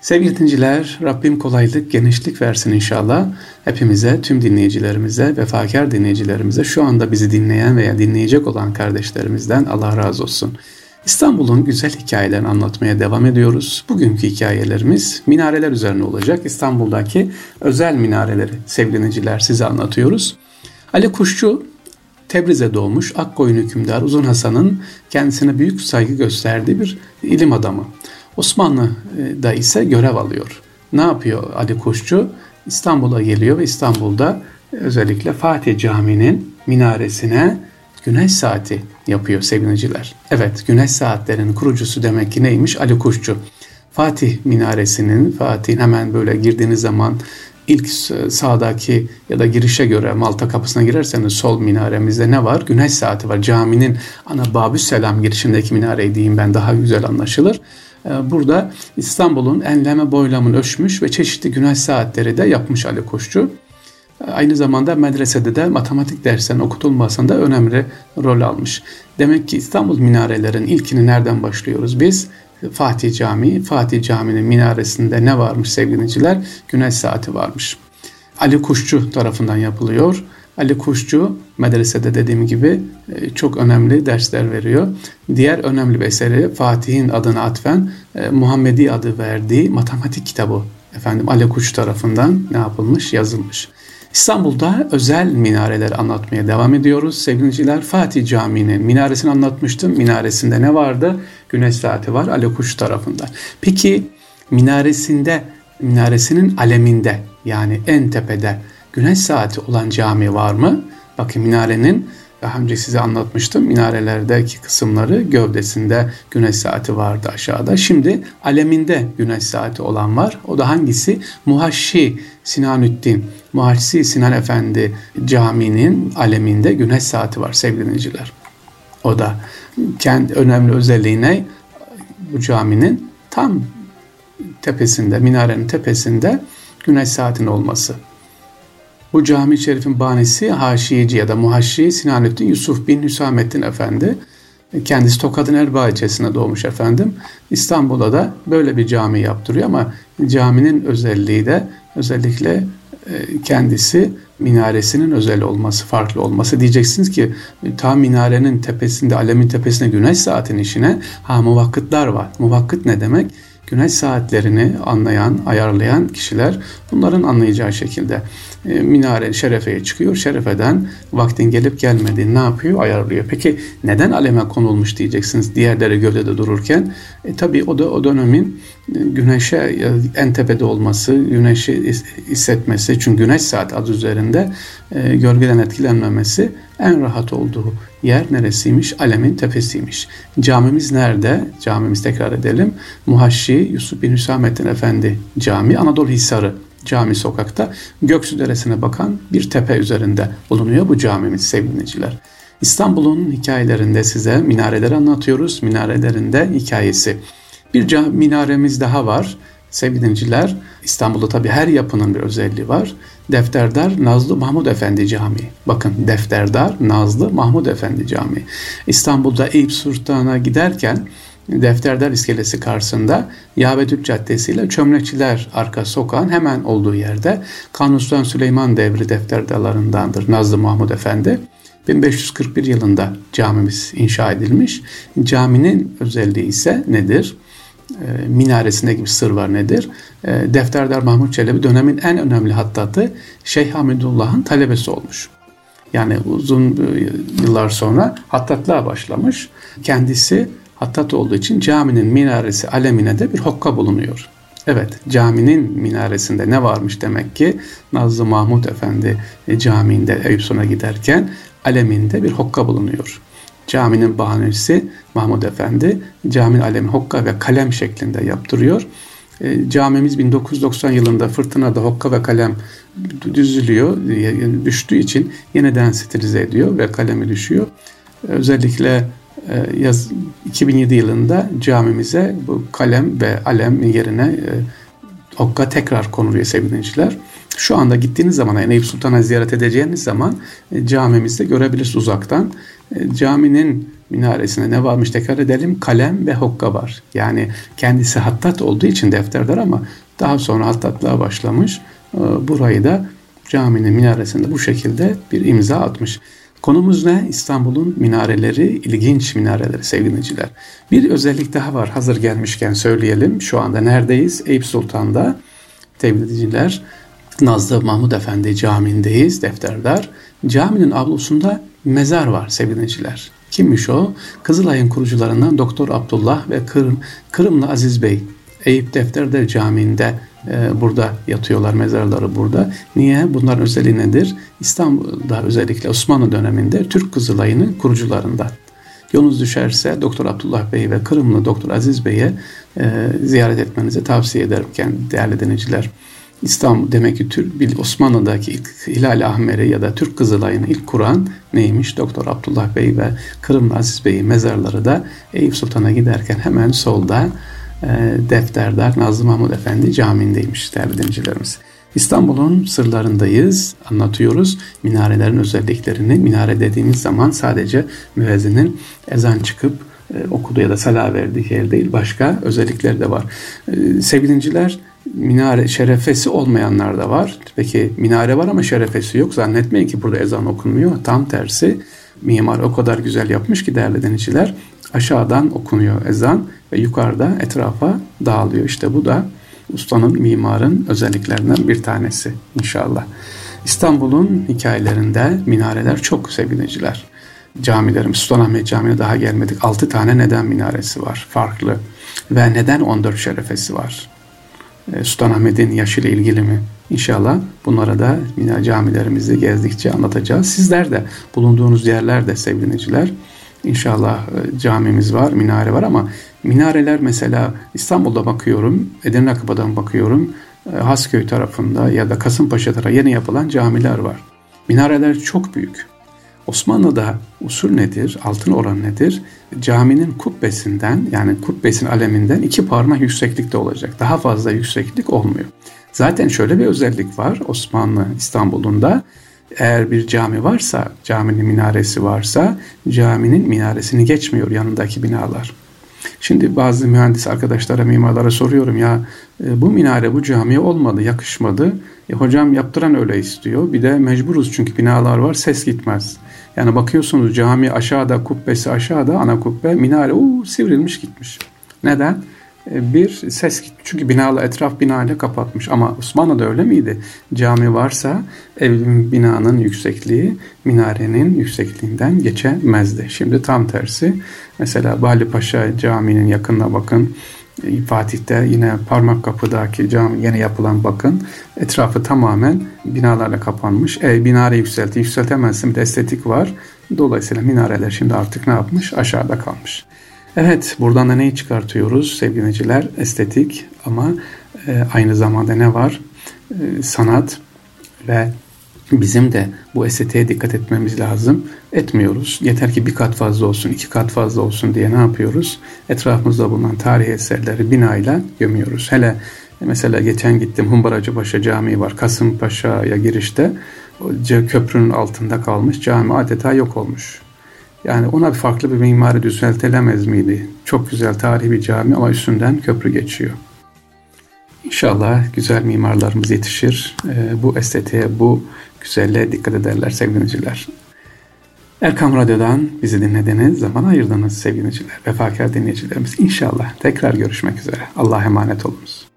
Sevgili dinciler, Rabbim kolaylık, genişlik versin inşallah. Hepimize, tüm dinleyicilerimize, vefakar dinleyicilerimize, şu anda bizi dinleyen veya dinleyecek olan kardeşlerimizden Allah razı olsun. İstanbul'un güzel hikayelerini anlatmaya devam ediyoruz. Bugünkü hikayelerimiz minareler üzerine olacak. İstanbul'daki özel minareleri sevgili size anlatıyoruz. Ali Kuşçu Tebriz'e doğmuş Akkoyun hükümdar Uzun Hasan'ın kendisine büyük saygı gösterdiği bir ilim adamı. Osmanlı'da ise görev alıyor. Ne yapıyor Ali Kuşçu? İstanbul'a geliyor ve İstanbul'da özellikle Fatih Camii'nin minaresine güneş saati yapıyor sevgiliciler. Evet güneş saatlerinin kurucusu demek ki neymiş? Ali Kuşçu. Fatih minaresinin, Fatih'in hemen böyle girdiğiniz zaman ilk sağdaki ya da girişe göre Malta kapısına girerseniz sol minaremizde ne var? Güneş saati var. Caminin ana Babüs Selam girişindeki minareyi diyeyim ben daha güzel anlaşılır. Ee, burada İstanbul'un enleme boylamını ölçmüş ve çeşitli güneş saatleri de yapmış Ali Koççu. Ee, aynı zamanda medresede de matematik derslerinin okutulmasında önemli rol almış. Demek ki İstanbul minarelerin ilkini nereden başlıyoruz biz? Fatih Camii. Fatih Camii'nin minaresinde ne varmış sevgiliciler? Güneş saati varmış. Ali Kuşçu tarafından yapılıyor. Ali Kuşçu medresede dediğim gibi e, çok önemli dersler veriyor. Diğer önemli bir eseri Fatih'in adına atfen e, Muhammedi adı verdiği matematik kitabı efendim Ali Kuşçu tarafından ne yapılmış yazılmış. İstanbul'da özel minareler anlatmaya devam ediyoruz. Sevgiliciler Fatih Camii'nin minaresini anlatmıştım. Minaresinde ne vardı? Güneş saati var Ali Kuşçu tarafından. Peki minaresinde, minaresinin aleminde yani en tepede güneş saati olan cami var mı? Bakın minarenin daha önce size anlatmıştım. Minarelerdeki kısımları gövdesinde güneş saati vardı aşağıda. Şimdi aleminde güneş saati olan var. O da hangisi? Muhaşşi Sinanüddin, Muhaşşi Sinan Efendi caminin aleminde güneş saati var sevgili dinleyiciler. O da kendi önemli özelliği ne? Bu caminin tam tepesinde, minarenin tepesinde güneş saatinin olması. Bu cami şerifin banisi Haşiyeci ya da Muhaşşi Sinanettin Yusuf bin Hüsamettin Efendi. Kendisi Tokat'ın Erbaa ilçesinde doğmuş efendim. İstanbul'a da böyle bir cami yaptırıyor ama caminin özelliği de özellikle e, kendisi minaresinin özel olması, farklı olması. Diyeceksiniz ki tam minarenin tepesinde, alemin tepesinde güneş saatin işine ha muvakkıtlar var. Muvakkıt ne demek? Güneş saatlerini anlayan, ayarlayan kişiler bunların anlayacağı şekilde e, minare şerefeye çıkıyor. Şerefeden vaktin gelip gelmediğini ne yapıyor? Ayarlıyor. Peki neden aleme konulmuş diyeceksiniz diğerleri gövdede dururken? E, tabii o da o dönemin güneşe en tepede olması, güneşi hissetmesi çünkü güneş saat adı üzerinde e, gölgeden etkilenmemesi en rahat olduğu yer neresiymiş? Alemin tepesiymiş. Camimiz nerede? Camimiz tekrar edelim. Muhaşşi Yusuf bin Hüsamettin Efendi Cami Anadolu Hisarı Cami sokakta Göksu Deresi'ne bakan bir tepe üzerinde bulunuyor bu camimiz sevgiliciler. İstanbul'un hikayelerinde size minareleri anlatıyoruz. Minarelerinde hikayesi. Bir minaremiz daha var. Sevgili İstanbul'da tabi her yapının bir özelliği var. Defterdar Nazlı Mahmud Efendi Camii. Bakın Defterdar Nazlı Mahmud Efendi Camii. İstanbul'da Eyüp Sultan'a giderken Defterdar iskelesi karşısında Yavetüt Caddesi ile Çömlekçiler arka sokağın hemen olduğu yerde Kanuni Süleyman devri defterdarlarındandır Nazlı Mahmud Efendi. 1541 yılında camimiz inşa edilmiş. Caminin özelliği ise nedir? E, minaresinde gibi sır var nedir? E, Defterdar Mahmut Çelebi dönemin en önemli hattatı Şeyh Hamidullah'ın talebesi olmuş. Yani uzun e, yıllar sonra hattatlığa başlamış. Kendisi hattat olduğu için caminin minaresi alemine de bir hokka bulunuyor. Evet caminin minaresinde ne varmış demek ki Nazlı Mahmut Efendi e, camiinde Eyüp Sun'a giderken aleminde bir hokka bulunuyor. Caminin bahanesi Mahmud Efendi caminin alemi hokka ve kalem şeklinde yaptırıyor. E, camimiz 1990 yılında fırtınada hokka ve kalem düzülüyor, düştüğü için yeniden stilize ediyor ve kalemi düşüyor. Özellikle e, yaz 2007 yılında camimize bu kalem ve alem yerine e, okka tekrar konuluyor sevgili Şu anda gittiğiniz zaman yani Eyüp Sultan'a ziyaret edeceğiniz zaman e, camimizde görebilirsiniz uzaktan. E, caminin minaresinde ne varmış tekrar edelim kalem ve hokka var. Yani kendisi hattat olduğu için defterler ama daha sonra hattatlığa başlamış. Ee, burayı da caminin minaresinde bu şekilde bir imza atmış. Konumuz ne? İstanbul'un minareleri, ilginç minareleri sevgiliciler. Bir özellik daha var hazır gelmişken söyleyelim. Şu anda neredeyiz? Eyüp Sultan'da sevgiliciler. Nazlı Mahmud Efendi Camii'ndeyiz, defterdar. Caminin avlusunda mezar var sevgiliciler. Kimmiş o? Kızılay'ın kurucularından Doktor Abdullah ve Kırım, Kırımlı Aziz Bey. Eyüp Defterdar Camii'nde e, burada yatıyorlar, mezarları burada. Niye? Bunların özelliği nedir? İstanbul'da özellikle Osmanlı döneminde Türk Kızılay'ının kurucularından. Yolunuz düşerse Doktor Abdullah Bey ve Kırımlı Doktor Aziz Bey'e e, ziyaret etmenizi tavsiye ederim değerli dinleyiciler. İstanbul demek ki Türk, Osmanlı'daki ilk Hilal Ahmer'i ya da Türk Kızılay'ını ilk kuran neymiş? Doktor Abdullah Bey ve Kırımlı Aziz Bey'in mezarları da Eyüp Sultan'a giderken hemen solda e, Defterdar Nazlı Mahmud Efendi Camii'ndeymiş değerli dinleyicilerimiz. İstanbul'un sırlarındayız, anlatıyoruz. Minarelerin özelliklerini, minare dediğimiz zaman sadece müezzinin ezan çıkıp e, okuduğu ya da sala verdiği yer değil, başka özellikleri de var. E, sevgilinciler, minare şerefesi olmayanlar da var. Peki minare var ama şerefesi yok. Zannetmeyin ki burada ezan okunmuyor. Tam tersi mimar o kadar güzel yapmış ki değerli denizciler aşağıdan okunuyor ezan ve yukarıda etrafa dağılıyor. İşte bu da ustanın, mimarın özelliklerinden bir tanesi inşallah. İstanbul'un hikayelerinde minareler çok sevgiliciler. Camilerimiz, Sultanahmet Camii'ne daha gelmedik. 6 tane neden minaresi var farklı. Ve neden 14 şerefesi var? E, Sultanahmet'in yaşıyla ilgili mi? İnşallah bunlara da yine camilerimizi gezdikçe anlatacağız. Sizler de bulunduğunuz yerlerde sevgiliciler İnşallah e, camimiz var, minare var ama minareler mesela İstanbul'da bakıyorum, Edirne Kapı'dan bakıyorum, e, Hasköy tarafında ya da Kasımpaşa tarafında yeni yapılan camiler var. Minareler çok büyük. Osmanlı'da usul nedir, altın oran nedir? Caminin kubbesinden yani kubbesin aleminden iki parmak yükseklikte olacak. Daha fazla yükseklik olmuyor. Zaten şöyle bir özellik var Osmanlı İstanbul'un da eğer bir cami varsa, caminin minaresi varsa caminin minaresini geçmiyor yanındaki binalar. Şimdi bazı mühendis arkadaşlara, mimarlara soruyorum ya e, bu minare bu camiye olmadı, yakışmadı. E, hocam yaptıran öyle istiyor. Bir de mecburuz çünkü binalar var, ses gitmez. Yani bakıyorsunuz cami aşağıda, kubbesi aşağıda, ana kubbe, minare uu, sivrilmiş gitmiş. Neden? E, bir ses gitti. Çünkü binalı etraf binayla kapatmış. Ama Osmanlı'da öyle miydi? Cami varsa evin binanın yüksekliği minarenin yüksekliğinden geçemezdi. Şimdi tam tersi. Mesela Bali Paşa Camii'nin yakınına bakın. E, Fatih'te yine parmak kapıdaki cami yeni yapılan bakın etrafı tamamen binalarla kapanmış. E, minare yükselti yükseltemezsin bir de estetik var. Dolayısıyla minareler şimdi artık ne yapmış? Aşağıda kalmış. Evet, buradan da neyi çıkartıyoruz sevgiliciler? Estetik ama e, aynı zamanda ne var? E, sanat ve bizim de bu estetiğe dikkat etmemiz lazım. Etmiyoruz. Yeter ki bir kat fazla olsun, iki kat fazla olsun diye ne yapıyoruz? Etrafımızda bulunan tarihi eserleri binayla gömüyoruz. Hele mesela geçen gittim Humbaracıbaşı Camii var. Kasımpaşa'ya girişte köprünün altında kalmış cami adeta yok olmuş. Yani ona farklı bir mimari düzeltilemez miydi? Çok güzel tarihi bir cami ama üstünden köprü geçiyor. İnşallah güzel mimarlarımız yetişir. E, bu estetiğe, bu güzelliğe dikkat ederler sevgiliciler. Erkam Radyo'dan bizi dinlediniz, zaman ayırdınız sevgiliciler, vefakar dinleyicilerimiz. İnşallah tekrar görüşmek üzere. Allah'a emanet olunuz.